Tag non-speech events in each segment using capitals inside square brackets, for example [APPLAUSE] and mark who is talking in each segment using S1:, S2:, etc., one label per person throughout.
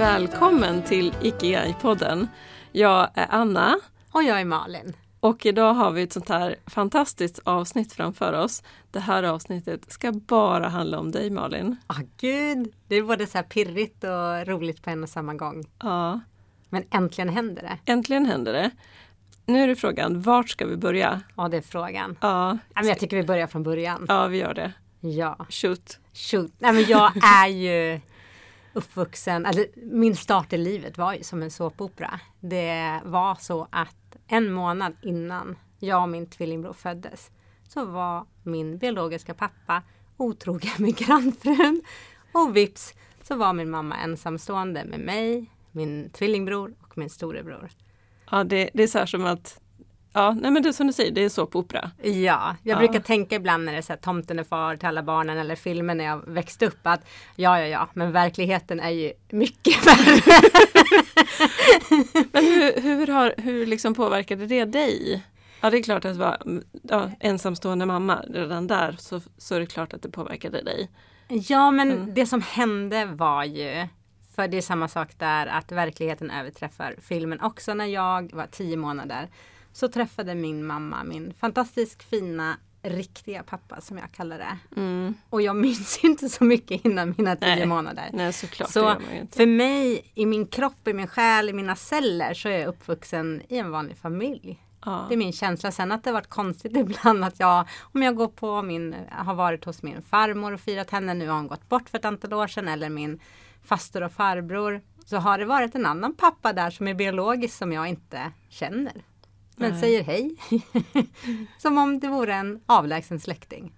S1: välkommen till Ikigai-podden. Jag är Anna.
S2: Och jag är Malin.
S1: Och idag har vi ett sånt här fantastiskt avsnitt framför oss. Det här avsnittet ska bara handla om dig Malin.
S2: Ah, gud, det är både så här pirrigt och roligt på en och samma gång.
S1: Ja.
S2: Men äntligen händer det.
S1: Äntligen händer det. Nu är det frågan, vart ska vi börja?
S2: Ja, det är frågan.
S1: Ja,
S2: Ja, men jag tycker vi börjar från början.
S1: ja vi gör det.
S2: Ja,
S1: Shoot.
S2: shoot. Nej, men jag är ju uppvuxen, eller min start i livet var ju som en såpopera. Det var så att en månad innan jag och min tvillingbror föddes så var min biologiska pappa otrogen med grannfrun och vips så var min mamma ensamstående med mig, min tvillingbror och min storebror.
S1: Ja, det, det är så här som att, ja, nej men det är som du säger, det är så på opera.
S2: Ja, jag
S1: Ja.
S2: brukar tänka ibland när det är så här, tomten är far till alla barnen eller filmer när jag växte upp att ja, ja, ja, men verkligheten är ju mycket [LAUGHS] värre.
S1: Men hur, hur, har, hur liksom påverkade det dig? Ja, det är klart att vara ja, ensamstående mamma, redan där så, så är det klart att det påverkade dig.
S2: Ja, men
S1: Mm.
S2: det som hände var ju, för det är samma sak där, att verkligheten överträffar filmen. Också när jag var tio månader så träffade min mamma min fantastiskt fina riktiga pappa som jag kallar det.
S1: Mm.
S2: Och jag minns [LAUGHS] inte så mycket innan mina tio
S1: Nej.
S2: månader.
S1: Nej, såklart.
S2: Så för mig, i min kropp, i min själ, i mina celler så är jag uppvuxen i en vanlig familj.
S1: Ja.
S2: Det är min känsla. Sen att det har varit konstigt [LAUGHS] ibland att jag, om jag går på min, har varit hos min farmor och firat henne, nu har hon gått bort för ett antal år sedan, eller min faster och farbror, så har det varit en annan pappa där som är biologisk som jag inte känner. Men
S1: Nej.
S2: säger hej. [LAUGHS] som om det vore en avlägsen släkting.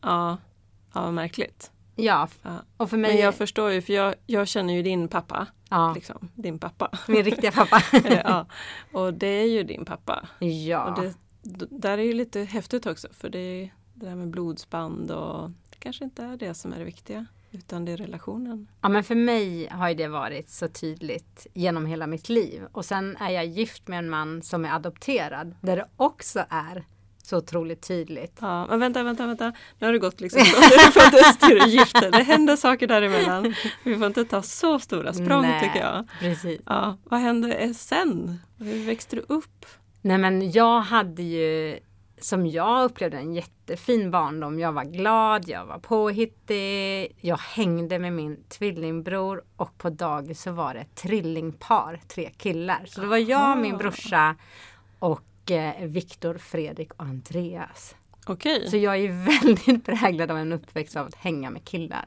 S1: Ja, ja märkligt.
S2: Ja,
S1: Ja.
S2: och för mig,
S1: Men jag förstår ju, för jag, jag känner ju din pappa.
S2: ja,
S1: Liksom, din pappa.
S2: min riktiga pappa. [LAUGHS]
S1: ja. Och det är ju din pappa.
S2: ja.
S1: Och det, där är ju lite häftigt också för det det där med blodsband och det kanske inte är det som är det viktiga. Utan det är relationen.
S2: Ja men för mig har det varit så tydligt genom hela mitt liv. Och sen är jag gift med en man som är adopterad. Där det också är så otroligt tydligt.
S1: Ja, men vänta, vänta, vänta. Nu har det gått liksom från föddes till gifte. Det händer saker däremellan. Vi får inte ta så stora språng
S2: Nej.
S1: tycker jag.
S2: Precis.
S1: Ja, vad hände sen? Hur växte du upp?
S2: Nej men jag hade ju som jag upplevde en jättefin barndom. Jag var glad, jag var påhittig, jag hängde med min tvillingbror och på dagis så var det ett trillingpar, tre killar. Så det var jag, min brorsa och eh, Viktor, Fredrik och Andreas.
S1: Okej.
S2: Så jag är [LAUGHS] väldigt präglad av en uppväxt av att hänga med killar.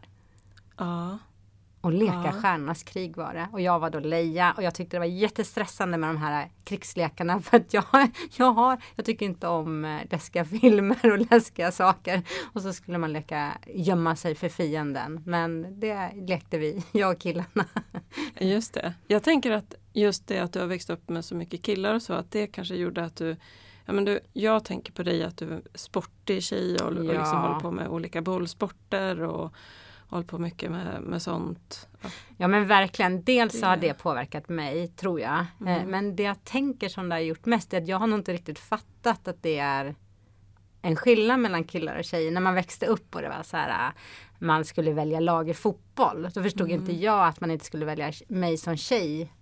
S1: Ja.
S2: Och leka
S1: Ja.
S2: stjärnornas krig var det. Och jag var då Leia och jag tyckte det var jättestressande med de här krigslekarna [LAUGHS] för att jag, jag har, jag tycker inte om eh, läskiga [LAUGHS] filmer och läskiga saker. Och så skulle man leka gömma sig för fienden. Men det lekte vi, [LAUGHS] jag och killarna.
S1: Just det. Jag tänker att just det att du har växt upp med så mycket killar och så att det kanske gjorde att du Ja, men du, jag tänker på dig att du är sportig tjej och, och liksom
S2: Ja.
S1: håller på med olika bollsporter och håller på mycket med, med sånt. Ja.
S2: Ja men verkligen, dels har
S1: Det-
S2: det påverkat mig tror jag. Eh,
S1: Mm.
S2: Men det jag tänker som det har gjort mest är att jag har nog inte riktigt fattat att det är en skillnad mellan killar och tjejer. När man växte upp och det var så här eh, man skulle välja lag i fotboll. Då förstod
S1: Mm.
S2: inte jag att man inte skulle välja mig som tjej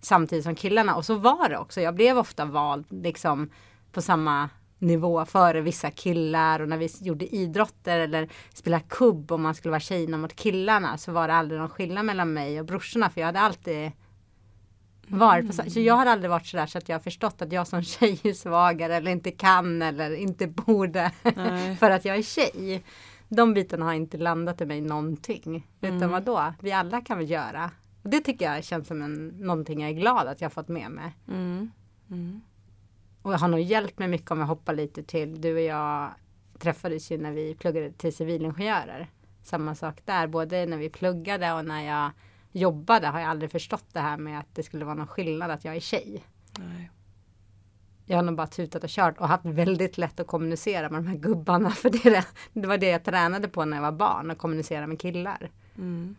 S2: samtidigt som killarna. Och så var det också. Jag blev ofta vald liksom på samma nivå före vissa killar och när vi gjorde idrotter eller spelade kubb om man skulle vara tjejerna mot killarna så var det aldrig någon skillnad mellan mig och brorsorna för jag hade alltid varit på så, så jag har aldrig varit sådär så att jag har förstått att jag som tjej är svagare eller inte kan eller inte borde [LAUGHS] för att jag är tjej. De bitarna har inte landat i mig någonting. Utan
S1: Mm.
S2: vadå, vi alla kan väl göra. Och det tycker jag känns som en, någonting jag är glad att jag har fått med mig.
S1: Mm. Mm.
S2: Och har nog hjälpt mig mycket om jag hoppar lite till. Du och jag träffades ju när vi pluggade till civilingenjörer. Samma sak där, både när vi pluggade och när jag jobbade har jag aldrig förstått det här med att det skulle vara någon skillnad att jag är tjej.
S1: Nej.
S2: Jag har nog bara tutat och kört och haft väldigt lätt att kommunicera med de här gubbarna. [LAUGHS] För det, det, var det jag tränade på när jag var barn, att kommunicera med killar.
S1: Mm.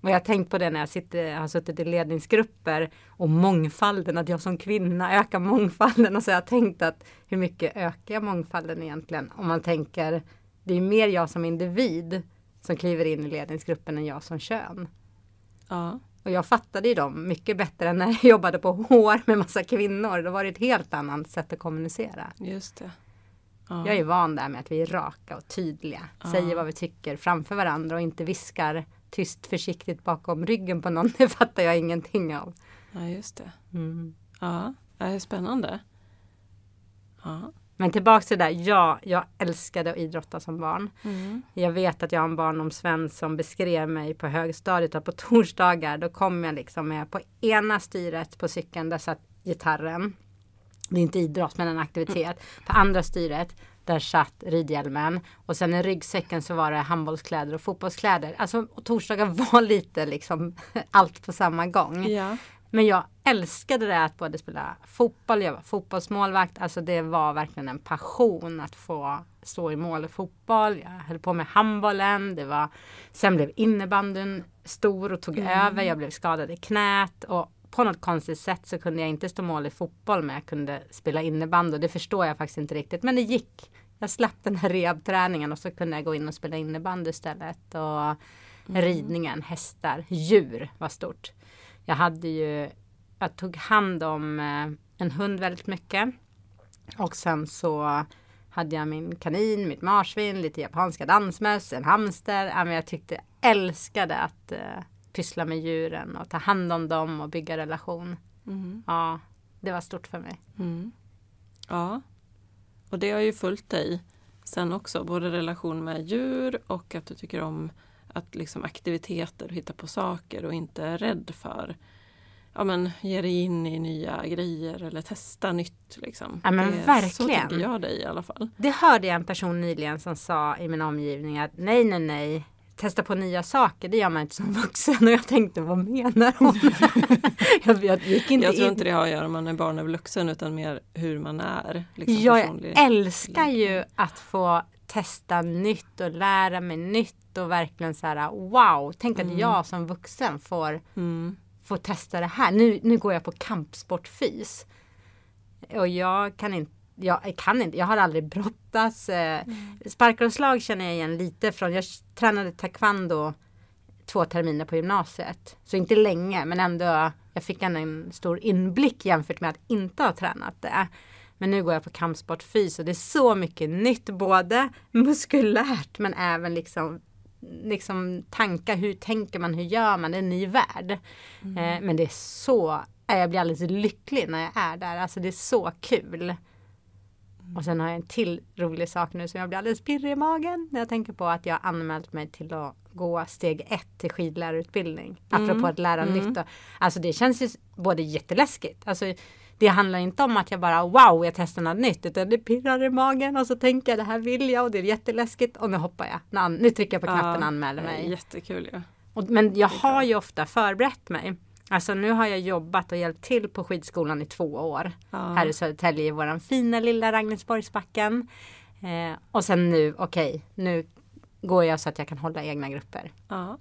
S2: Och jag har tänkt på det när jag sitter, har suttit i ledningsgrupper och mångfalden, att jag som kvinna ökar mångfalden. Och så har jag tänkt att hur mycket ökar jag mångfalden egentligen? Om man tänker, det är mer jag som individ som kliver in i ledningsgruppen än jag som kön.
S1: Ja,
S2: Och jag fattade ju dem mycket bättre än när jag jobbade på HR med massa kvinnor. Då var det ett helt annat sätt att kommunicera.
S1: just det. Ja.
S2: Jag är van där med att vi är raka och tydliga. Säger vad vi tycker framför varandra och inte viskar tyst försiktigt bakom ryggen på någon. [LAUGHS] Det fattar jag ingenting av.
S1: ja, just det.
S2: Mm.
S1: Ja, det är spännande. Ja.
S2: Men tillbaks till det där. Ja, jag älskade att idrotta som barn.
S1: Mm.
S2: Jag vet att jag har en barndomsvän som beskrev mig på högstadiet att på [LAUGHS] torsdagar då kom jag liksom med på ena styret på cykeln där satt gitarren. Det är inte idrott men en aktivitet. På andra styret där satt ridhjälmen och sen i ryggsäcken så var det handbollskläder och fotbollskläder. Alltså och torsdagar [LAUGHS] var lite liksom [LAUGHS] allt på samma gång.
S1: Ja.
S2: Men jag älskade det att både spela fotboll, jag var fotbollsmålvakt. Alltså det var verkligen en passion att få stå i mål i fotboll. Jag höll på med handbollen. Det var, sen blev innebandyn stor och tog över. Jag blev skadad i knät. Och på något konstigt sätt så kunde jag inte stå mål i fotboll men jag kunde spela innebandy. Och det förstår jag faktiskt inte riktigt. Men det gick. Jag slapp den här rehabträningen och så kunde jag gå in och spela innebandy istället. Och ridningen, hästar, djur var stort. Jag hade ju, jag tog hand om eh, en hund väldigt mycket. Och sen så hade jag min kanin, mitt marsvin, lite japanska dansmöss, en hamster. Ja, men jag tyckte, älskade att eh, pyssla med djuren och ta hand om dem och bygga relation.
S1: Mm.
S2: Ja, det var stort för mig.
S1: Mm. Ja, och det har ju följt dig sen också, både relation med djur och att du tycker om att liksom aktiviteter och hitta på saker och inte är rädd för ja, men, ge dig in i nya grejer eller testa nytt. Liksom.
S2: Ja, men
S1: det, Så
S2: verkligen.
S1: tycker jag dig i alla fall.
S2: Det hörde jag en person nyligen som sa i min omgivning att nej, nej, nej. Testa på nya saker, det gör man inte som vuxen. [LAUGHS] Och jag tänkte, vad menar hon? [LAUGHS] jag, jag gick inte
S1: Jag tror
S2: in.
S1: inte det har att göra om man är barn eller vuxen utan mer hur man är. Liksom,
S2: Jag
S1: personlig.
S2: älskar ju att få testa nytt och lära mig nytt och verkligen så här wow, tänk att jag som vuxen får,
S1: Mm.
S2: får testa det här. Nu, nu går jag på kampsportfys. Och jag kan inte jag kan inte, jag har aldrig brottats. Eh, Sparkar och slag känner jag igen lite från, jag tränade taekwondo två terminer på gymnasiet. Så inte länge men ändå, jag fick en stor inblick jämfört med att inte ha tränat det. Men nu går jag på kampsportfys och det är så mycket nytt, både muskulärt men även liksom liksom tankar, hur tänker man, hur gör man, det är en ny värld. Eh, men det är så, jag blir alldeles lycklig när jag är där, alltså det är så kul. Och sen har jag en till rolig sak nu som jag blir alldeles pirrig i magen när jag tänker på att jag har anmält mig till att gå steg ett till skidlärarutbildning. Apropå att lära nytt. Och, alltså det känns ju både jätteläskigt. Alltså det handlar inte om att jag bara wow, jag testar något nytt. Utan det pirrar i magen och så tänker jag det här vill jag och det är jätteläskigt. Och nu hoppar jag. Nu trycker jag på knappen och anmäler mig.
S1: Jättekul ja.
S2: Och, men jag har ju ofta förberett mig. Alltså nu har jag jobbat och hjälpt till på skidskolan i två år.
S1: Ja.
S2: Här i Södertälje i våran fina lilla Ragnesborgsbacken. Eh, och sen nu, okej, nu går jag så att jag kan hålla egna grupper.
S1: ja.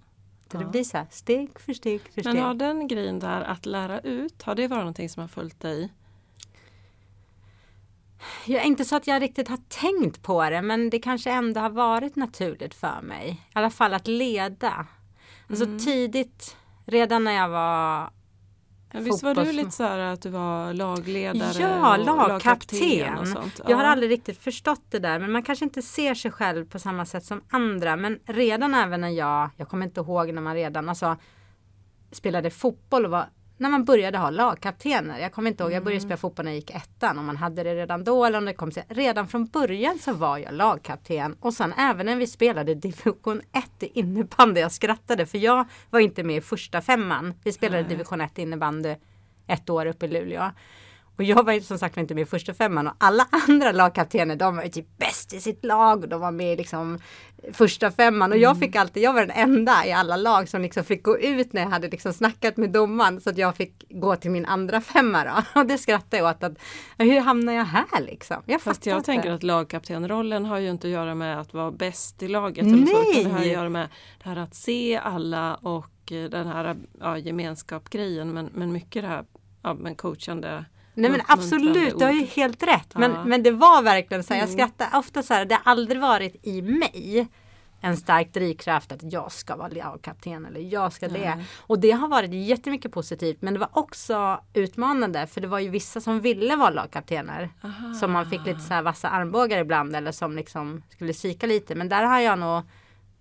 S2: Så det blir så här steg för steg för
S1: Men
S2: steg.
S1: har den grejen där att lära ut, har det varit någonting som har följt dig?
S2: Jag är inte så att jag riktigt har tänkt på det men det kanske ändå har varit naturligt för mig. I alla fall att leda. Alltså
S1: Mm.
S2: tidigt, redan när jag var
S1: Ja, visst var du lite så här att du var lagledare
S2: Ja,
S1: och
S2: lagkapten.
S1: och sånt?
S2: Jag har
S1: Ja.
S2: aldrig riktigt förstått det där men man kanske inte ser sig själv på samma sätt som andra. Men redan även när jag, jag kommer inte ihåg när man redan alltså, spelade fotboll och var, när man började ha lagkaptener. Jag kommer inte ihåg, jag började spela fotboll när jag gick ettan. Om man hade det redan då eller om det kom sen. Redan från början så var jag lagkapten. Och sen även när vi spelade division 1 i innebandy. Jag skrattade för jag var inte med i första femman. Vi spelade
S1: Nej.
S2: division 1 innebandy ett år uppe i Luleå. Och jag var ju som sagt inte med i första femman och alla [LAUGHS] andra lagkaptener de var ju typ bäst i sitt lag och de var med i liksom första femman och jag fick alltid, jag var den enda i alla lag som liksom fick gå ut när jag hade liksom snackat med domaren så att jag fick gå till min andra femma då. [LAUGHS] Och det skrattade jag åt att hur hamnar jag här liksom? Jag
S1: Fast jag
S2: inte.
S1: tänker att lagkaptenrollen har ju inte att göra med att vara bäst i laget. Eller så, utan det har att
S2: Nej!
S1: göra med det här att se alla och eh, den här ja, gemenskapsgrejen. Men, men mycket det här ja, men coachande.
S2: Nej men absolut, du har ju helt rätt. Men,
S1: Ja.
S2: men det var verkligen så här, jag
S1: Mm.
S2: skrattar ofta så här, det har aldrig varit i mig. en stark drivkraft att jag ska vara lagkapten eller jag ska det.
S1: Nej.
S2: Och det har varit jättemycket positivt men det var också utmanande för det var ju vissa som ville vara lagkaptener.
S1: Aha.
S2: Som man fick lite så här vassa armbågar ibland eller som liksom skulle psyka lite. Men där har jag nog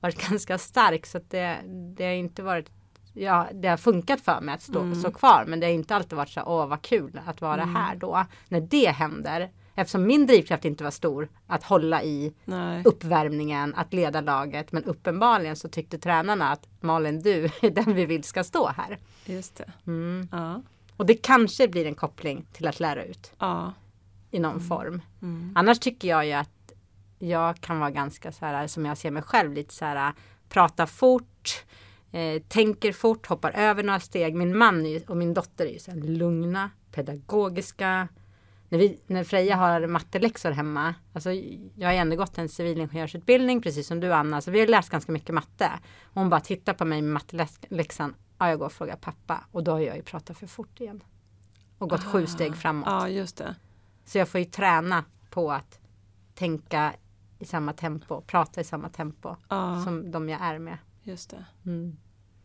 S2: varit [LAUGHS] ganska stark så att det, det har inte varit Ja, det har funkat för mig att stå,
S1: Mm.
S2: stå kvar men det har inte alltid varit så åh vad kul att vara
S1: Mm.
S2: här då. När det händer, eftersom min drivkraft inte var stor att hålla i
S1: Nej.
S2: uppvärmningen, att leda laget. Men uppenbarligen så tyckte tränarna att Malin du [LAUGHS] är den vi vill ska stå här.
S1: Just det.
S2: Mm.
S1: Ja.
S2: Och det kanske blir en koppling till att lära ut
S1: Ja.
S2: i någon form.
S1: Mm.
S2: Annars tycker jag ju att jag kan vara ganska så här som jag ser mig själv lite så här prata fort. Eh, tänker fort, hoppar över några steg. Min man och min dotter är ju så lugna, pedagogiska. När, vi, när Freja har matteläxor hemma. Alltså jag har ändå gått en civilingenjörsutbildning precis som du Anna. Så vi har läst ganska mycket matte. Och hon bara tittar på mig med matteläxan. Ja, jag går och frågar pappa. Och då har jag ju pratat för fort igen. Och gått sju steg framåt.
S1: Ja, just det.
S2: Så jag får ju träna på att tänka i samma tempo, prata i samma tempo
S1: Ja,
S2: som de jag är med.
S1: Just det.
S2: Mm.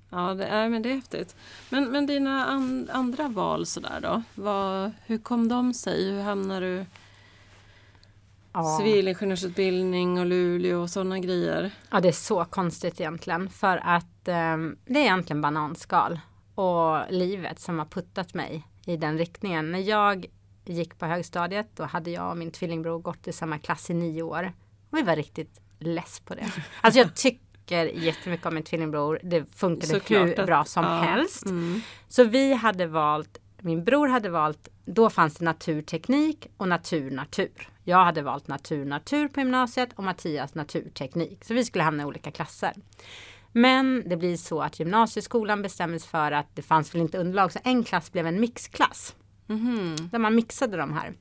S1: Ja, det är, men det är häftigt. Men, men dina an, andra val sådär då? Vad, hur kom de sig? Hur hamnade du
S2: Ja.
S1: civilingenjörsutbildning och Luleå och sådana grejer?
S2: ja, det är så konstigt egentligen för att ehm, det är egentligen bananskal och livet som har puttat mig i den riktningen. När jag gick på högstadiet då hade jag och min tvillingbror gått i samma klass i nio år och vi var riktigt less på det. [LAUGHS] Alltså jag tycker jättemycket om min tvillingbror. Det funkade
S1: Såklart
S2: hur bra som
S1: ja,
S2: helst.
S1: Mm.
S2: Så vi hade valt, min bror hade valt, då fanns det naturteknik och natur-natur. Jag hade valt natur-natur på gymnasiet och Mattias naturteknik. Så vi skulle hamna i olika klasser. Men det blir så att gymnasieskolan bestämdes för att det fanns väl inte underlag så en klass blev en mixklass.
S1: Mhm.
S2: Där man mixade de här.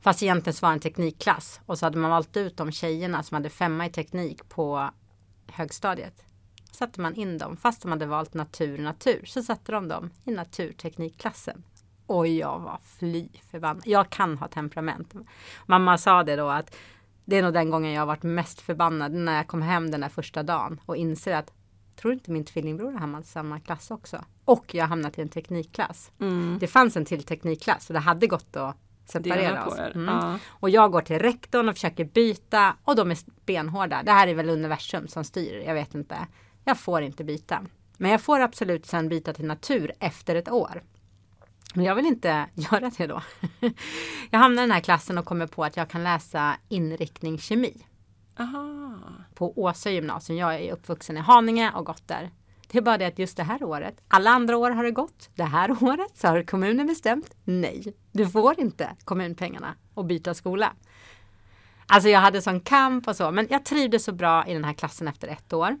S2: Fast egentligen så var det en teknikklass. Och så hade man valt ut de tjejerna som hade femma i teknik på högstadiet. Satte man in dem, fast de hade valt natur, natur, så satte de dem i naturteknikklassen. Och jag var fly förbannad. Jag kan ha temperament. Mamma sa det då att det är nog den gången jag har varit mest förbannad när jag kom hem den där första dagen och inser att tror inte min tvillingbror har hamnat i samma klass också? Och jag har hamnat i en teknikklass.
S1: Mm.
S2: Det fanns en till teknikklass så det hade gått att separera oss. Mm.
S1: Ja.
S2: Och jag går till rektorn och försöker byta och de är benhårda. Det här är väl universum som styr, jag vet inte. Jag får inte byta. Men jag får absolut sen byta till natur efter ett år. Men jag vill inte [LAUGHS] göra det då. Jag hamnar i den här klassen och kommer på att jag kan läsa inriktning kemi
S1: Aha.
S2: på Åsö gymnasium. Jag är uppvuxen i Haninge och gått där. Det är bara det att just det här året, alla andra år har det gått. Det här [LAUGHS] året så har kommunen bestämt nej, du får inte kommunpengarna och byta skola. Alltså jag hade sån kamp och så, men jag trivdes så bra i den här klassen efter ett år.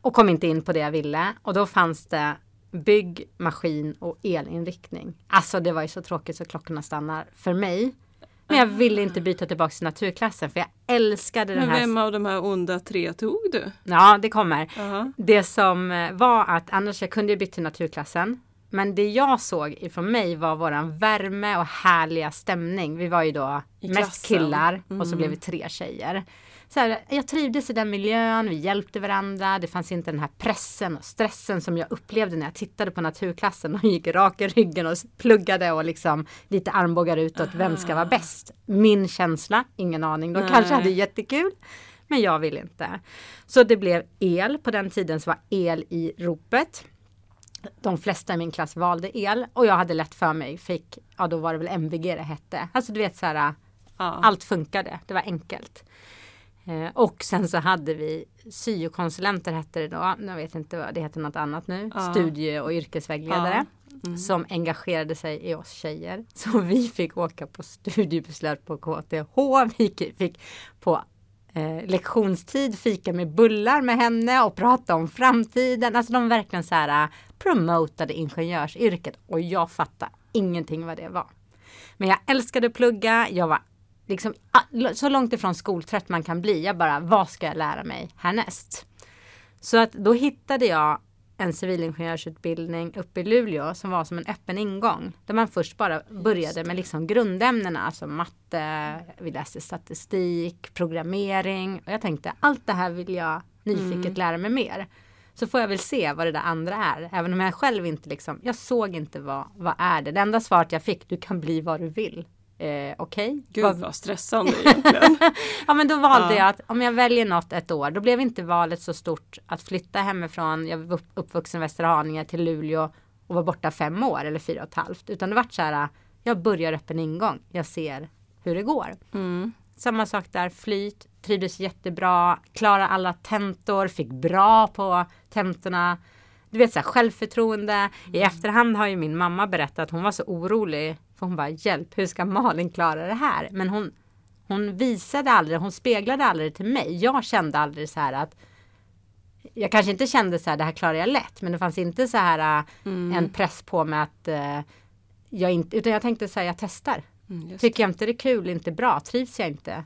S2: Och kom inte in på det jag ville. Och då fanns det bygg, maskin och elinriktning. Alltså det var ju så tråkigt så klockorna stannar för mig. Men jag ville inte byta tillbaka till naturklassen för jag älskade den
S1: Men
S2: här.
S1: vem av de här onda tre tog du?
S2: Ja, det kommer.
S1: Aha.
S2: Det som eh, var att annars jag kunde ju bytt till naturklassen. Men det jag såg ifrån mig var våran värme och härliga stämning. Vi var ju då
S1: I
S2: mest
S1: klassen.
S2: killar och så
S1: Mm.
S2: blev vi tre tjejer. Så här, jag trivdes i den miljön, vi hjälpte varandra. Det fanns inte den här pressen och stressen som jag upplevde när jag tittade på naturklassen. De gick rak i ryggen och pluggade och liksom lite armbågar utåt. Vem ska vara bäst? Min känsla, ingen aning. De
S1: Nej.
S2: kanske hade jättekul. Men jag vill inte. Så det blev el. På den tiden så var el i ropet. De flesta i min klass valde el och jag hade lätt för mig. Fick, ja då var det väl MVG det hette. Alltså du vet så här,
S1: Ja.
S2: allt funkade. Det var enkelt. Eh, och sen så hade vi syokonsulenter hette det då. Jag vet inte vad det heter något annat nu.
S1: Ja.
S2: Studie och yrkesvägledare.
S1: Mm.
S2: Som engagerade sig i oss tjejer. [LAUGHS] Så vi fick åka på studiebesök på KTH. Vi fick på eh, lektionstid fika med bullar med henne och prata om framtiden. Alltså de verkligen så här eh, promotade ingenjörsyrket och jag fattade ingenting vad det var. Men jag älskade att plugga. Jag var liksom ah, så långt ifrån skoltrött man kan bli. Jag bara, vad ska jag lära mig härnäst? Så att då hittade jag en civilingenjörsutbildning uppe i Luleå som var som en öppen ingång. Där man först bara började med liksom grundämnena, alltså matte, vi läste statistik, programmering. Och jag tänkte allt det här vill jag nyfiket mm. lära mig mer. Så får jag väl se vad det där andra är. Även om jag själv inte liksom, jag såg inte vad, vad är det. Det enda svaret jag fick, du kan bli vad du vill. Eh, Okej. Okay.
S1: Gud vad, vad stressande egentligen. [LAUGHS]
S2: ja men då valde ja. jag att om jag väljer något ett år, då blev inte valet så stort att flytta hemifrån. Jag var uppvuxen i Västerhaninge till Luleå och var borta fem år eller fyra och ett halvt. Utan det vart så här, jag börjar öppen ingång. Jag ser hur det går. Mm. Samma sak där, flyt, trivdes jättebra, klarade alla tentor, fick bra på tentorna. Du vet så här, självförtroende. Mm. I efterhand har ju min mamma berättat att hon var så orolig. För hon bara, hjälp, hur ska Malin klara det här? Men hon, hon visade aldrig, hon speglade aldrig till mig. Jag kände aldrig så här att jag kanske inte kände så här, det här klarar jag lätt. Men det fanns inte så här äh, mm. en press på mig att uh, jag inte, utan jag tänkte så här, jag testar. Mm, Tycker jag inte det är kul, inte bra, trivs jag inte.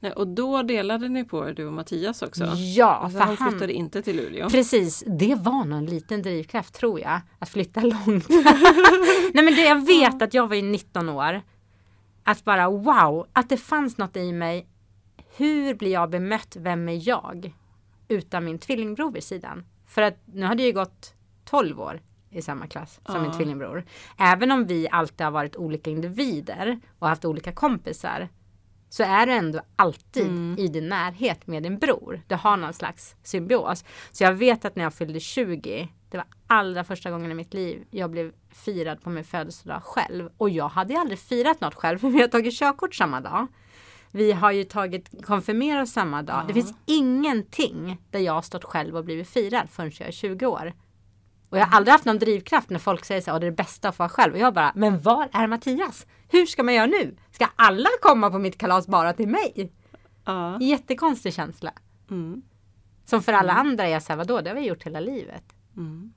S1: Nej, och då delade ni på er, du och Mattias också?
S2: Ja,
S1: alltså, för han flyttade han, inte till Luleå.
S2: Precis, det var någon liten drivkraft tror jag. Att flytta långt. [LAUGHS] Nej men det, jag vet att jag var ju 19 år. Att bara wow, att det fanns något i mig. Hur blir jag bemött? Vem är jag? Utan min tvillingbror vid sidan. För att nu hade jag ju gått 12 år i samma klass som ja. min tvillingbror. Även om vi alltid har varit olika individer och haft olika kompisar så är du ändå alltid mm. i din närhet med din bror. Du har någon slags symbios. Så jag vet att när jag fyllde 20, det var allra första gången i mitt liv jag blev firad på min födelsedag själv. Och jag hade aldrig firat något själv för vi har tagit körkort samma dag. Vi har ju tagit konfirmerat samma dag. Ja. Det finns ingenting där jag har stått själv och blivit firad förrän jag är 20 år. Och jag har aldrig haft någon drivkraft när folk säger så att det är det bästa att få vara själv. Och jag bara, men var är Mattias? Hur ska man göra nu? Ska alla komma på mitt kalas bara till mig? Ja. Jättekonstig känsla. Mm. Som för alla mm. andra är så här, vadå, det har vi gjort hela livet. Mm.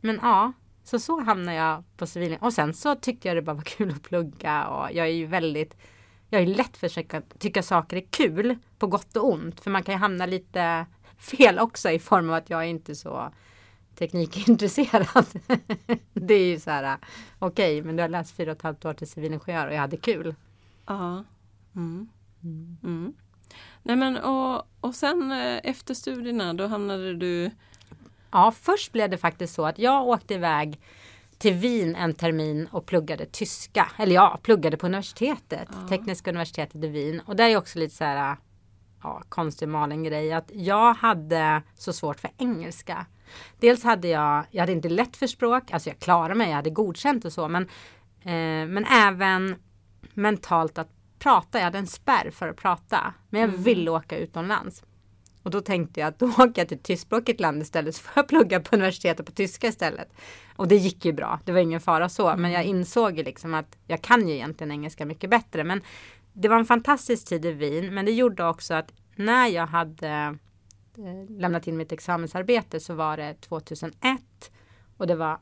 S2: Men ja, så så hamnade jag på civilen. Och sen så tyckte jag det bara var [LAUGHS] kul att plugga och jag är ju väldigt jag är lätt för att tycka saker är kul på gott och ont. För man kan ju hamna lite fel också i form av att jag är inte så teknikintresserad. [LAUGHS] det är ju så här, okej, okay, men du har läst fyra och ett halvt år till civilingenjör och jag hade kul.
S1: Ja. Mm. Mm. Mm. Nej men och, och sen eh, efter studierna då hamnade du?
S2: Ja, först blev det faktiskt så att jag åkte iväg till Wien en termin och pluggade tyska. Eller ja, pluggade på universitetet. Ja. Tekniska universitetet i Wien. Och det är också lite så här ja, konstig malen grej att jag hade så svårt för engelska. Dels hade jag, jag hade inte lätt för språk, alltså jag klarade mig, jag hade godkänt och så men, eh, men även mentalt att prata, jag hade en spärr för att prata. Men jag mm. ville åka utomlands. Och då tänkte jag att då [LAUGHS] åker jag till tyskspråkigt land istället så får jag plugga på universitetet på tyska istället. Och det gick ju bra, det var ingen fara så. Mm. Men jag insåg ju liksom att jag kan ju egentligen engelska mycket bättre. Men det var en fantastisk tid i Wien. Men det gjorde också att när jag hade lämnat in mitt examensarbete så var det 2001 och det var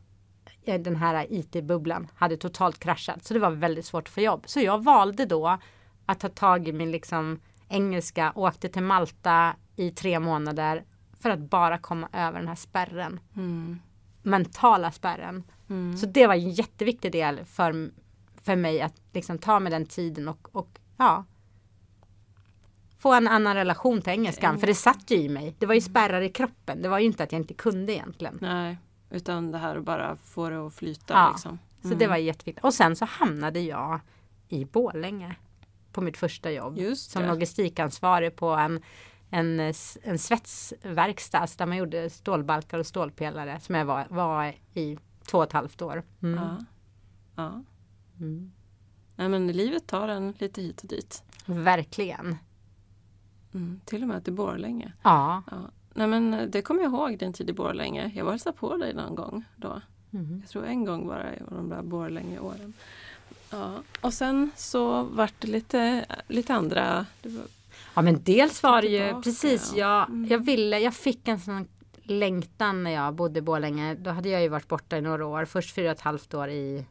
S2: eh, den här IT-bubblan hade totalt kraschat så det var väldigt svårt att få jobb. Så jag valde då att ta tag i min liksom engelska, åkte till Malta i tre månader för att bara komma över den här spärren. Mm. Mentala spärren. Mm. Så det var en jätteviktig del för, för mig att liksom ta mig den tiden och, och ja, få en annan relation till engelskan. Mm. För det satt ju i mig. Det var ju spärrar i kroppen. Det var ju inte att jag inte kunde egentligen.
S1: Nej, utan det här att bara få det att flyta.
S2: Ja,
S1: liksom.
S2: så det mm. var jätteviktigt. Och sen så hamnade jag i Bålänge på mitt första jobb. Som logistikansvarig på en, en, en svetsverkstad alltså där man gjorde stålbalkar och stålpelare som jag var, var i två och ett halvt år. Mm. Ja.
S1: ja. Mm. Nej, men livet tar en lite hit och dit.
S2: Verkligen.
S1: Mm, till och med till Borlänge.
S2: Ja.
S1: ja. Nej men eh, det kommer jag ihåg din tid i Borlänge. Jag var hälsade på dig någon gång då. Mm. Jag tror en gång bara i de där Borlänge-åren. Ja. Och sen så vart det lite, lite andra...
S2: Ja men dels var det ju precis, jag, mm. jag ville, jag fick en sån längtan när jag bodde i Borlänge. Då hade jag ju varit borta i några år. Först fyra och ett halvt år i,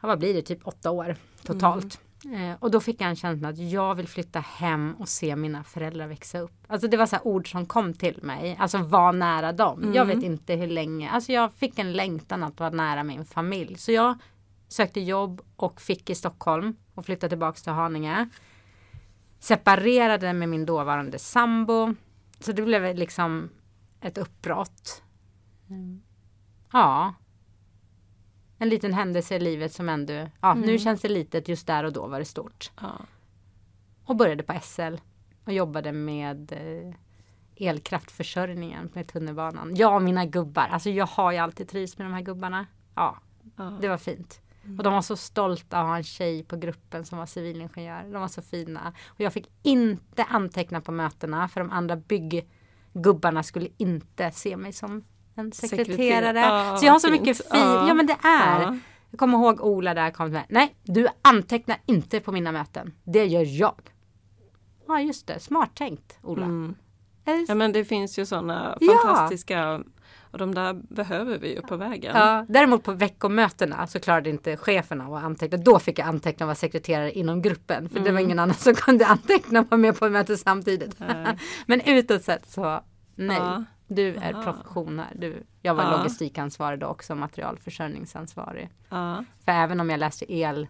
S2: ja, vad blir det, typ åtta år totalt. Eh, och då fick jag en känsla att jag vill flytta hem och se mina föräldrar växa upp. Alltså det var så ord som kom till mig. Alltså vara nära dem.
S1: Mm.
S2: Jag vet inte hur länge. Alltså jag fick en längtan att vara nära min familj. Så jag sökte jobb och fick i Stockholm och flyttade tillbaka till Haninge. Separerade med min dåvarande sambo. Så det blev liksom ett uppbrott. Mm. Ja. En liten händelse i livet som ändå, ja nu
S1: Mm.
S2: känns det litet, just där och då var det stort.
S1: Ja.
S2: Och började på SL och jobbade med eh, elkraftförsörjningen med tunnelbanan. Jag och mina gubbar, alltså jag har ju alltid trivts med de här gubbarna. Ja,
S1: Ja.
S2: det var fint. Och de var så stolta att ha en tjej på gruppen som var civilingenjör. De var så fina. Och jag fick inte anteckna på mötena för de andra bygggubbarna skulle inte se mig som en sekreterare.
S1: Sekreterare. Ja,
S2: så jag har så
S1: fint.
S2: mycket fint.
S1: Ja.
S2: Ja men det är.
S1: Ja.
S2: Jag kommer ihåg Ola där kom mig. Nej, du antecknar inte på mina möten. Det gör jag. Ja just det, smart tänkt Ola.
S1: Mm. Ja men det finns ju sådana
S2: Ja.
S1: fantastiska och de där behöver vi ju på vägen.
S2: Ja, däremot på veckomötena så klarade inte chefen av att anteckna. Då fick jag anteckna och vara sekreterare inom gruppen. För det var ingen annan som kunde [LAUGHS] anteckna och vara med på mötet samtidigt. [LAUGHS] Men utåt sett så nej.
S1: Ja.
S2: Du är
S1: Aha.
S2: profession här. Du, jag var
S1: Ja.
S2: logistikansvarig då också, materialförsörjningsansvarig.
S1: Ja.
S2: För även om jag läste el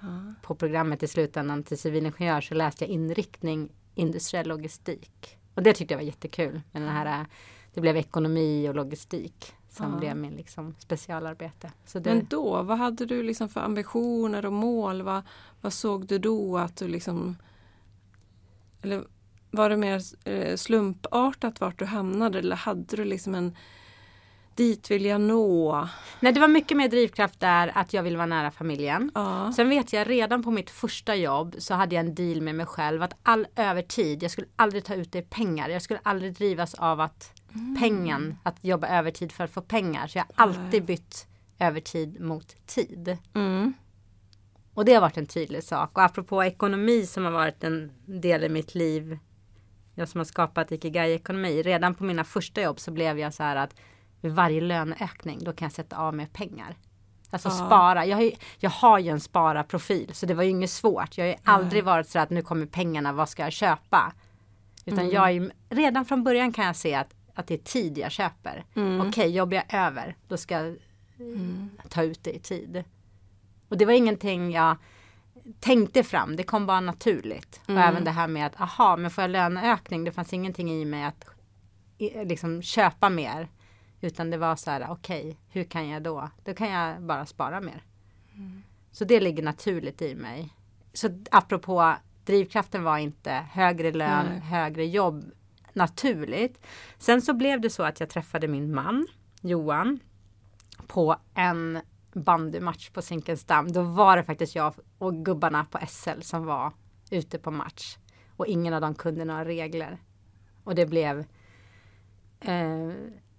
S1: Ja.
S2: på programmet i slutändan till civilingenjör så läste jag inriktning industriell logistik. Och det tyckte jag var jättekul. Men den här, det blev ekonomi och logistik som
S1: Ja.
S2: blev min liksom specialarbete. Det,
S1: Men då, vad hade du liksom för ambitioner och mål? Vad, vad såg du då att du liksom... Eller var det mer eh, slumpartat vart du hamnade eller hade du liksom en dit vill jag nå?
S2: nej, det var mycket mer drivkraft där att jag ville vara nära familjen.
S1: Ja.
S2: Sen vet jag redan på mitt första jobb så hade jag en deal med mig själv att all övertid, jag skulle aldrig ta ut det i pengar. Jag skulle aldrig drivas av att pengen, att jobba övertid för att få pengar. Så jag har alltid bytt övertid mot tid.
S1: Mm.
S2: Och det har varit en tydlig sak. Och apropå ekonomi som har varit en del i mitt liv. Jag som har skapat Ikigai-ekonomi. Redan på mina första jobb så blev jag så här att vid varje löneökning då kan jag sätta av mer pengar. Alltså
S1: Ja.
S2: spara. Jag har, ju, jag har ju en spara-profil så det var ju inget svårt. Jag har ju aldrig varit så att nu kommer pengarna, vad ska jag köpa? Utan
S1: Mm.
S2: jag är redan från början kan jag se att, att det är tid jag köper.
S1: Mm.
S2: Okej, jobbar jag över, då ska jag
S1: Mm.
S2: ta ut det i tid. Och det var ingenting jag tänkte fram, det kom bara naturligt.
S1: Mm.
S2: Och även det här med att, aha, men får jag löneökning? Det fanns ingenting i mig att liksom köpa mer. Utan det var så här, okej, hur kan jag då? Då kan jag bara spara mer.
S1: Mm.
S2: Så det ligger naturligt i mig. Så apropå, drivkraften var inte högre lön,
S1: Nej.
S2: högre jobb naturligt. Sen så blev det så att jag träffade min man, Johan, på en bandymatch på Zinkensdamm. Då var det faktiskt jag och gubbarna på SL som var ute på match. Och ingen av dem kunde några regler. Och det blev eh,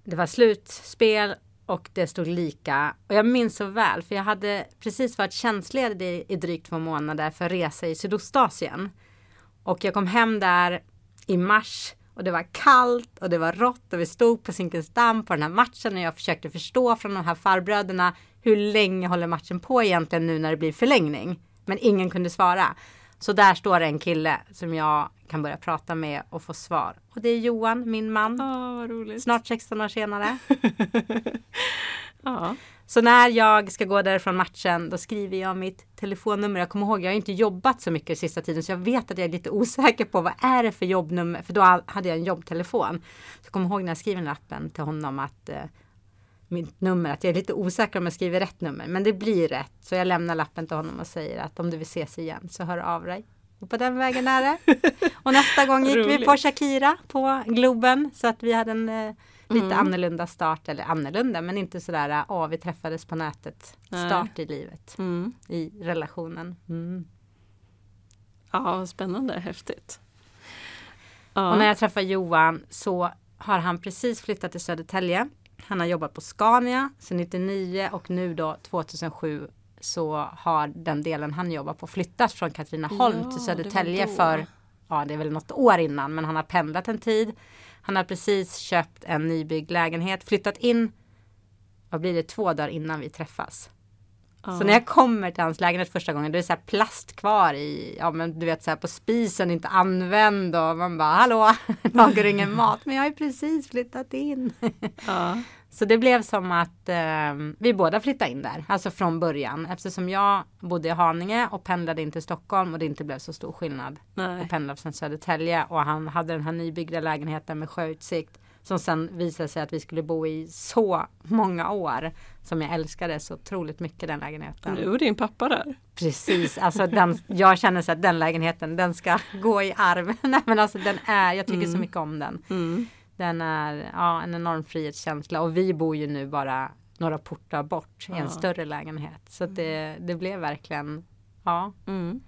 S2: Det var slutspel och det stod lika. Och jag minns så väl för jag hade precis varit tjänstledig i drygt två månader för resa i Sydostasien. Och jag kom hem där i mars och det var kallt och det var rått och vi stod på Zinkensdamm på den här matchen och jag försökte förstå från de här farbröderna hur länge håller matchen på egentligen nu när det blir förlängning. Men ingen kunde svara. Så där står en kille som jag kan börja prata med och få svar. Och det är Johan, min man.
S1: Roligt.
S2: Snart 16 år senare. [LAUGHS]
S1: Ja.
S2: Så när jag ska gå därifrån matchen då skriver jag mitt telefonnummer. Jag kommer ihåg, jag har inte jobbat så mycket sista tiden så jag vet att jag är lite osäker på vad är det för jobbnummer. För då hade jag en jobbtelefon. Så jag kommer ihåg när jag skriver lappen till honom att eh, mitt nummer, att jag är lite osäker om jag skriver rätt nummer. Men det blir rätt. Så jag lämnar lappen till honom och säger att om du vill ses igen så hör av dig. Och på den vägen är det. Och nästa gång gick vi på. Shakira på Globen. Så att vi hade en eh, lite
S1: Mm.
S2: annorlunda start. Eller annorlunda men inte sådär, ja vi träffades på nätet.
S1: Nej.
S2: Start i livet.
S1: Mm.
S2: I relationen. Mm.
S1: Ja, spännande, häftigt. Ja.
S2: Och när jag träffar Johan så har han precis flyttat till Södertälje. Han har jobbat på Scania sedan 99 och nu då 2007 så har den delen han jobbar på flyttat från Katrineholm
S1: Ja,
S2: till Södertälje för, ja det är väl något år innan, men han har pendlat en tid. Han har precis köpt en nybyggd lägenhet, flyttat in, vad blir det, två dagar innan vi träffas. Så när jag kommer till hans lägenhet första gången, då är det så här plast kvar i, ja men du vet så här på spisen, inte använd och man bara hallå, [LAUGHS] lagar ingen mat? Men jag har ju precis flyttat in. [LAUGHS]
S1: Ja.
S2: Så det blev som att eh, vi båda flyttade in där, alltså från början. Eftersom jag bodde i Haninge och pendlade in till Stockholm och det inte blev så stor skillnad.
S1: Nej.
S2: Och pendlade från Södertälje och han hade den här nybyggda lägenheten med sjöutsikt. Som sen visade sig att vi skulle bo i så många år. Som jag älskade så otroligt mycket den lägenheten.
S1: Nu är din pappa där.
S2: Precis, alltså den, jag känner så att den lägenheten den ska [LAUGHS] gå i arv. [LAUGHS] Nej men alltså den är, jag tycker så mycket om den.
S1: Mm.
S2: Den är ja, en enorm frihetskänsla och vi bor ju nu bara några portar bort i en
S1: Ja.
S2: större lägenhet. Så det, det blev verkligen, ja.
S1: Mm.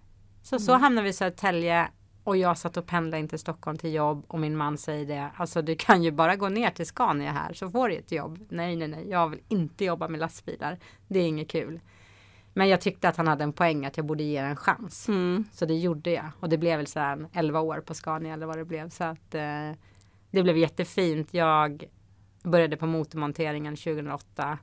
S2: Så, så hamnade vi i Södertälje och jag satt och pendlade in till Stockholm till jobb och min man säger det. Alltså du kan ju bara gå ner till Scania här så får du ett jobb. Nej, nej, nej, jag vill inte jobba med lastbilar. Det är inget kul. Men jag tyckte att han hade en poäng att jag borde ge en chans.
S1: Mm.
S2: Så det gjorde jag. Och det blev väl här 11 år på Scania eller vad det blev. Så att eh, det blev jättefint. Jag började på motormonteringen 2008.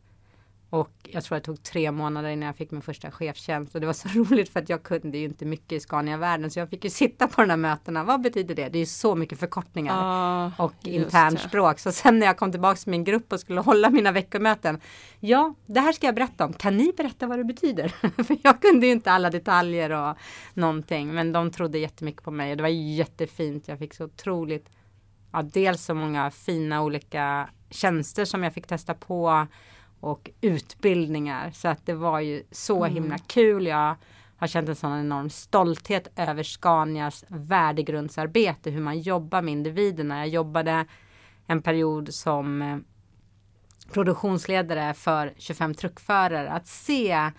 S2: Och jag tror det tog tre månader innan jag fick min första chefstjänst. Och det var så [LAUGHS] roligt för att jag kunde ju inte mycket i Scania-världen. Så jag fick ju sitta på de här mötena. Vad betyder det? Det är ju så mycket förkortningar
S1: Ja,
S2: och internspråk. Så sen när jag kom tillbaka till min grupp och skulle [LAUGHS] hålla mina veckomöten. Ja, det här ska jag berätta om. Kan ni berätta vad det betyder? [LAUGHS] För jag kunde ju inte alla detaljer och någonting. Men de trodde jättemycket på mig och det var jättefint. Jag fick så otroligt, ja, dels så många fina olika tjänster som jag fick testa på och utbildningar. Så att det var ju så himla kul. Jag har känt en sån enorm stolthet över Scanias värdegrundsarbete, hur man jobbar med individerna. Jag jobbade en period som eh, produktionsledare för 25 truckförare. Att se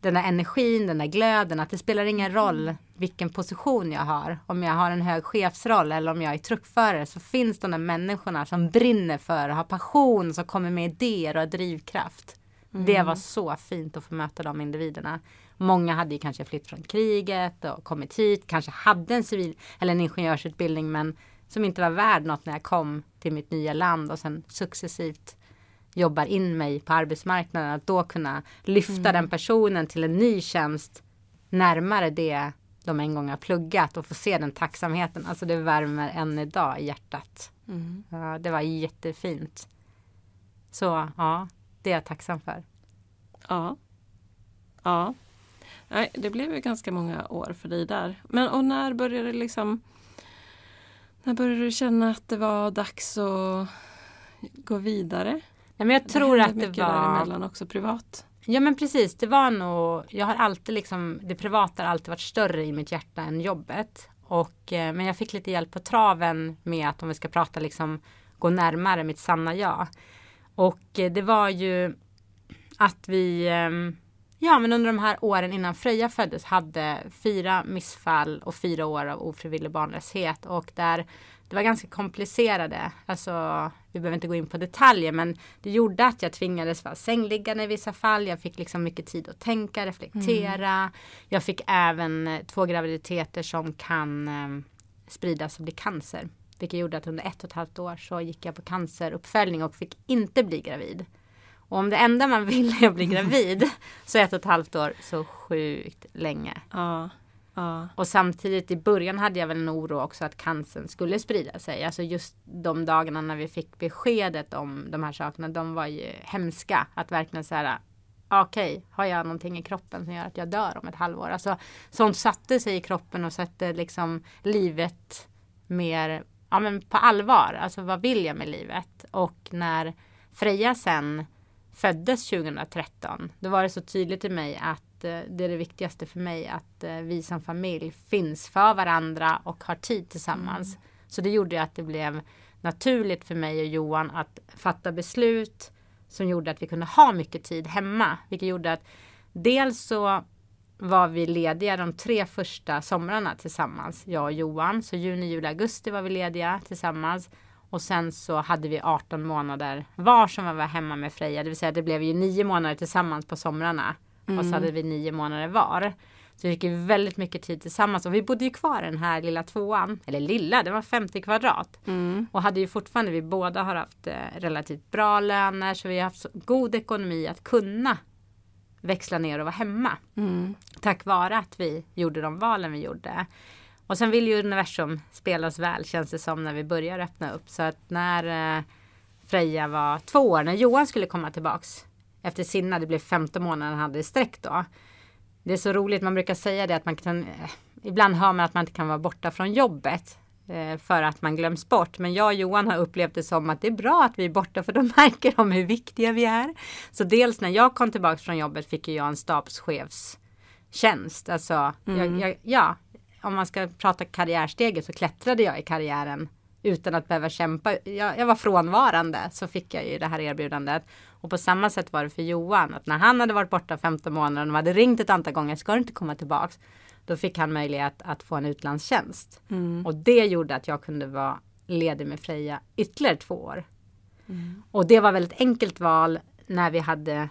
S2: den där energin, den där glöden, att det spelar ingen roll vilken position jag har. Om jag har en hög chefsroll eller om jag är truckförare så finns de där människorna som brinner för, har passion, som kommer med idéer och drivkraft. Det var så fint att få möta de individerna. Många hade ju kanske flytt från kriget och kommit hit, kanske hade en civil eller en ingenjörsutbildning men som inte var värd något när jag kom till mitt nya land och sen successivt jobbar in mig på arbetsmarknaden. Att då kunna lyfta den personen till en ny tjänst närmare det de en gång har pluggat och få se den tacksamheten. Alltså det värmer än idag i hjärtat.
S1: Mm.
S2: Ja, det var jättefint. Så ja, det är jag tacksam för.
S1: Ja. Ja. Nej, det blev ju ganska många år för dig där. Men och när började det liksom När började du känna att det var dags att gå vidare?
S2: Nej, men jag tror
S1: hände
S2: att det var
S1: däremellan också privat.
S2: Ja men precis, det var nog, jag har alltid liksom, det privata har alltid varit större i mitt hjärta än jobbet. Och, eh, men jag fick lite hjälp på traven med att om vi ska prata liksom, gå närmare mitt sanna jag. Och eh, det var ju att vi, ehm, ja men under de här åren innan Freja föddes hade fyra missfall och fyra år av ofrivillig barnlöshet. Och där det var ganska komplicerade, alltså vi behöver inte gå in på detaljer men det gjorde att jag tvingades vara sängliggande i vissa fall. Jag fick liksom mycket tid att tänka, reflektera. Jag fick även eh, två graviditeter som kan eh, spridas och bli cancer. Vilket gjorde att under ett och ett halvt år så gick jag på canceruppföljning och fick inte bli gravid. Och om det enda man [LAUGHS] vill är att bli gravid så ett och ett halvt år så sjukt länge.
S1: Ja. Ja.
S2: Och samtidigt i början hade jag väl en oro också att cancern skulle sprida sig. Alltså just de dagarna när vi fick beskedet om de här sakerna, de var ju hemska. Att verkligen så här, ah, okej, har jag någonting i kroppen som gör att jag dör om ett halvår? Alltså sånt satte sig i kroppen och satte liksom livet mer ja, men på allvar. Alltså vad vill jag med livet? Och när Freja sen föddes 2013, då var det så tydligt i mig att eh, det är det viktigaste för mig att eh, vi som familj finns för varandra och har tid tillsammans. Så det gjorde att det blev naturligt för mig och Johan att fatta beslut som gjorde att vi kunde ha mycket tid hemma. Vilket gjorde att dels så var vi lediga de tre första somrarna tillsammans, jag och Johan. Så juni, juli, augusti var vi lediga tillsammans. Och sen så hade vi 18 månader var som vi var hemma med Freja. Det vill säga det blev ju nio månader tillsammans på somrarna. Och så hade vi nio månader var. Så vi fick ju väldigt mycket tid tillsammans. Och vi bodde ju kvar i den här lilla tvåan. Eller lilla, det var 50 kvadrat.
S1: Mm.
S2: Och hade ju fortfarande, vi båda har haft eh, relativt bra löner. Så vi har haft god ekonomi att kunna växla ner och vara hemma.
S1: Mm.
S2: Tack vare att vi gjorde de valen vi gjorde. Och sen vill ju universum spelas väl känns det som när vi börjar öppna upp. Så att när eh, Freja var två år, när Johan skulle komma tillbaks efter sina, det blev 15 månader han hade i sträck då. Det är så roligt, man brukar säga det att man kan, eh, ibland hör man att man inte kan vara borta från jobbet eh, för att man glöms bort. Men jag och Johan har upplevt det som att det är bra att vi är borta för då [LAUGHS] märker de hur viktiga vi är. Så dels när jag kom tillbaka från jobbet fick jag en stabschefstjänst. Alltså, jag, jag, ja, om man ska prata karriärsteget så klättrade jag i karriären utan att behöva kämpa. Jag, jag, var frånvarande så fick jag ju det här erbjudandet. Och på samma sätt var det för Johan. Att när han hade varit borta 15 månader och de hade ringt ett antal gånger. Ska du inte komma tillbaks? Då fick han möjlighet att få en utlandstjänst.
S1: Mm.
S2: Och det gjorde att jag kunde vara ledig med Freja ytterligare två år. Mm. Och det var väldigt enkelt val när vi hade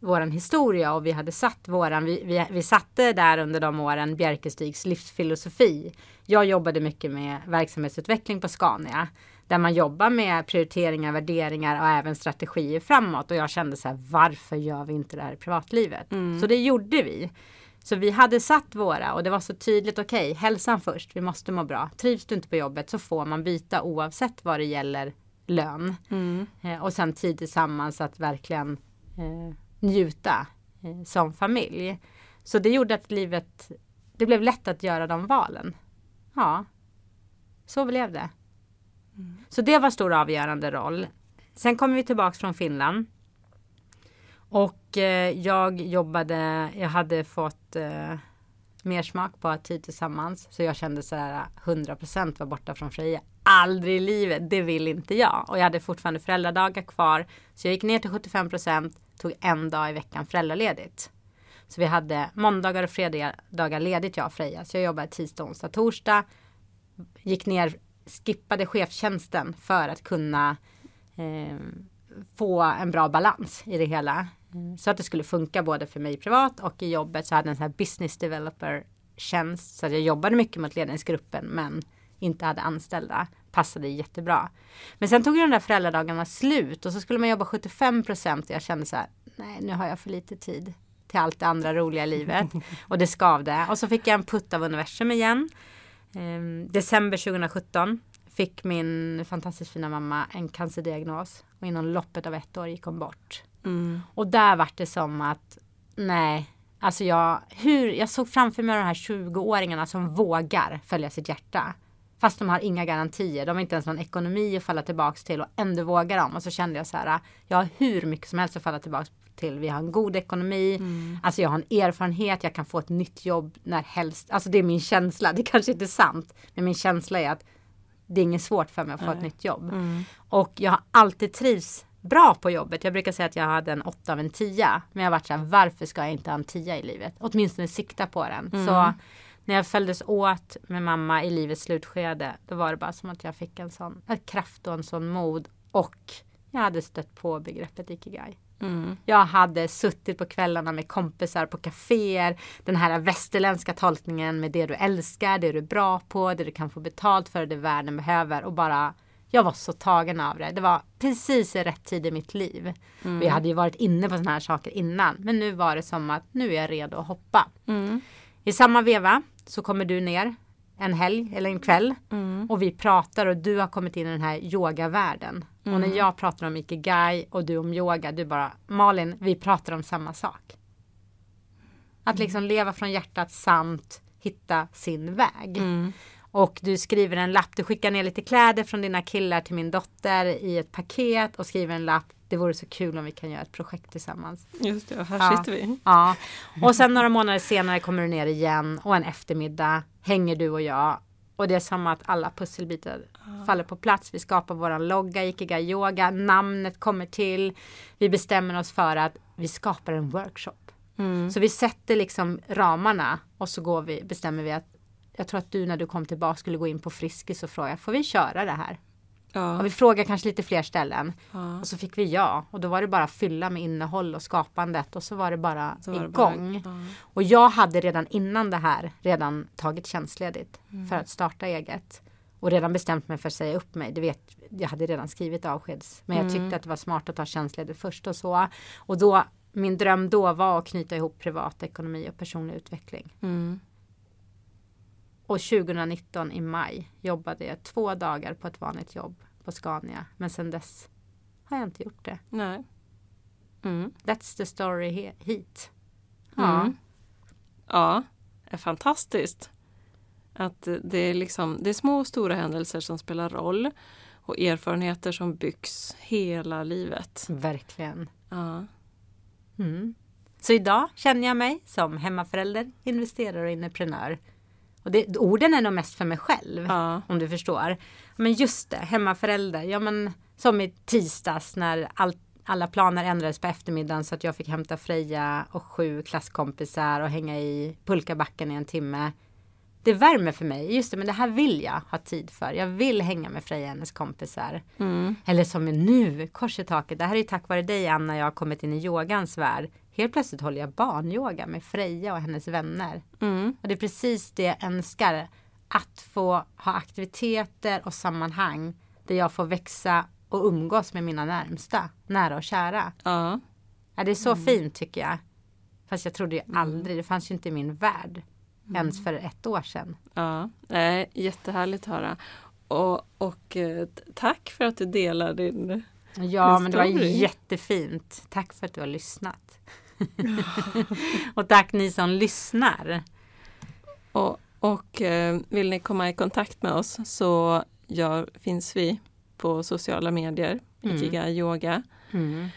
S2: våran historia och vi hade satt våran, vi, vi, vi satte där under de åren Bjerkestigs livsfilosofi. Jag jobbade mycket med verksamhetsutveckling på Scania. Där man jobbar med prioriteringar, värderingar och även strategier framåt. Och jag kände så här, varför gör vi inte det här i privatlivet? Mm. Så det gjorde vi. Så vi hade satt våra och det var så tydligt, okej, okay, hälsan först, vi måste må bra. Trivs du inte på jobbet så får man byta oavsett vad det gäller lön. Mm. Eh, och sen tid tillsammans att verkligen eh, njuta eh, som familj. Så det gjorde att livet, det blev lätt att göra de valen. Ja, så blev det. Mm. Så det var stor avgörande roll. Sen kom vi tillbaks från Finland. Och eh, jag jobbade, jag hade fått eh, mer smak på tid tillsammans. Så jag kände så här 100% var borta från Freja. Aldrig i livet, det vill inte jag. Och jag hade fortfarande föräldradagar kvar. Så jag gick ner till 75% tog en dag i veckan föräldraledigt. Så vi hade måndagar och fredagar ledigt jag och Freja. Så jag jobbade tisdag, onsdag, torsdag. Gick ner, skippade chefstjänsten för att kunna eh, få en bra balans i det hela. Så att det skulle funka både för mig privat och i jobbet. Så jag hade en sån här business developer tjänst. Så jag jobbade mycket mot ledningsgruppen men inte hade anställda passade jättebra. Men sen tog ju de där föräldradagarna slut och så skulle man jobba 75 procent och jag kände så här, nej nu har jag för lite tid till allt det andra roliga livet. [LAUGHS] Och det skavde. Och så fick jag en putt av universum igen. Ehm, december 2017 fick min fantastiskt fina mamma en cancerdiagnos. Och inom loppet av ett år gick hon bort. Mm. Och där var det som att nej, alltså jag, hur, jag såg framför mig de här 20-åringarna som vågar följa sitt hjärta. Fast de har inga garantier. De har inte ens någon ekonomi att falla tillbaks till och ändå vågar de. Och så kände jag så här. Jag har hur mycket som helst att falla tillbaks till. Vi har en god ekonomi. Mm. Alltså jag har en erfarenhet. Jag kan få ett nytt jobb när helst. Alltså det är min känsla. Det kanske inte är sant. Men min känsla är att det är inget svårt för mig att få ett nytt jobb. Mm. Och jag har alltid trivs bra på jobbet. Jag brukar säga att jag hade en åtta av en tia. Men jag har varit så här, varför ska jag inte ha en tia i livet? Åtminstone sikta på den. Mm. Så när jag följdes åt med mamma i livets slutskede, då var det bara som att jag fick en sån kraft och en sån mod. Och jag hade stött på begreppet ikigai. Mm. Jag hade suttit på kvällarna med kompisar på kaféer. Den här västerländska tolkningen med det du älskar, det du är bra på, det du kan få betalt för, det världen behöver. Och bara, jag var så tagen av det. Det var precis i rätt tid i mitt liv. Mm. Vi hade ju varit inne på sådana här saker innan. Men nu var det som att nu är jag redo att hoppa. Mm. I samma veva så kommer du ner en helg eller en kväll mm. och vi pratar och du har kommit in i den här yogavärlden. Mm. Och när mm. jag pratar om ikigai och du om yoga, du bara Malin, vi pratar om samma sak. Att mm. liksom leva från hjärtat samt hitta sin väg. Mm. Och du skriver en lapp, du skickar ner lite kläder från dina killar till min dotter i ett paket och skriver en lapp det vore så kul om vi kan göra ett projekt tillsammans.
S1: Just det, och här ja. sitter vi.
S2: Ja, och sen några månader senare kommer du ner igen och en eftermiddag hänger du och jag. Och det är som att alla pusselbitar ah. faller på plats. Vi skapar våran logga, Ikigai Yoga, namnet kommer till. Vi bestämmer oss för att vi skapar en workshop. Mm. Så vi sätter liksom ramarna och så går vi, bestämmer vi att jag tror att du när du kom tillbaka skulle gå in på Friskis och fråga, får vi köra det här? Ja. Och vi frågade kanske lite fler ställen. Ja. Och så fick vi ja. Och då var det bara fylla med innehåll och skapandet. Och så var det bara så var igång. Det bara, ja. Och jag hade redan innan det här redan tagit tjänstledigt mm. för att starta eget. Och redan bestämt mig för att säga upp mig. Det vet, jag hade redan skrivit avskeds. Men mm. jag tyckte att det var smart att ta tjänstledigt först och så. Och då min dröm då var att knyta ihop privatekonomi och personlig utveckling.
S1: Mm.
S2: Och 2019 i maj jobbade jag två dagar på ett vanligt jobb på Scania. Men sedan dess har jag inte gjort det.
S1: Nej. Mm.
S2: That's the story he- hit. Ja.
S1: Mm. Ja, är fantastiskt. Att det är, liksom, det är små och stora händelser som spelar roll och erfarenheter som byggs hela livet.
S2: Verkligen.
S1: Ja.
S2: Mm. Så idag känner jag mig som hemmaförälder, investerare och entreprenör. Och det, orden är nog mest för mig själv.
S1: Ja.
S2: Om du förstår. Men just det, hemmaförälder. Ja men som i tisdags när all, alla planer ändrades på eftermiddagen så att jag fick hämta Freja och sju klasskompisar och hänga i pulkabacken i en timme. Det värmer för mig. Just det, men det här vill jag ha tid för. Jag vill hänga med Freja och hennes kompisar.
S1: Mm.
S2: Eller som nu, kors i taket. Det här är tack vare dig Anna jag har kommit in i yogans värld. Helt plötsligt håller jag barnyoga med Freja och hennes vänner.
S1: Mm.
S2: Och det är precis det jag önskar. Att få ha aktiviteter och sammanhang där jag får växa och umgås med mina närmsta, nära och kära.
S1: Ja.
S2: Ja, det är så fint tycker jag. Fast jag trodde ju aldrig, det fanns ju inte i min värld. Ens för ett år sedan.
S1: Ja, Nej, jättehärligt att höra. Och, och eh, tack för att du delar din...
S2: Ja,
S1: Din
S2: men det var
S1: story.
S2: jättefint. Tack för att du har lyssnat. [LAUGHS] och tack ni som lyssnar.
S1: Och, och eh, vill ni komma i kontakt med oss så gör, finns vi på sociala medier,
S2: Mm.
S1: Ikigai Yoga.
S2: Mm.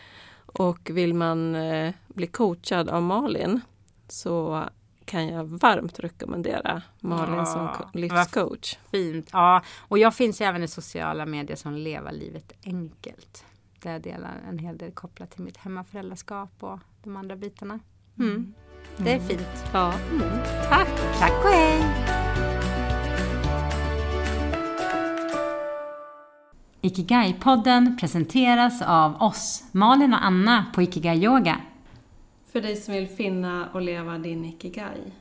S1: Och vill man eh, bli coachad av Malin så kan jag varmt rekommendera Malin
S2: Ja,
S1: som livscoach.
S2: Fint. Ja, och jag finns även i sociala medier som Leva livet enkelt. Där jag delar en hel del kopplat till mitt hemmaföräldraskap och de andra bitarna. Mm. Det är fint.
S1: Ja.
S2: Mm. Tack! Tack och hej! Ikigai-podden presenteras av oss, Malin och Anna på Ikigai Yoga.
S1: För dig som vill finna och leva din Ikigai.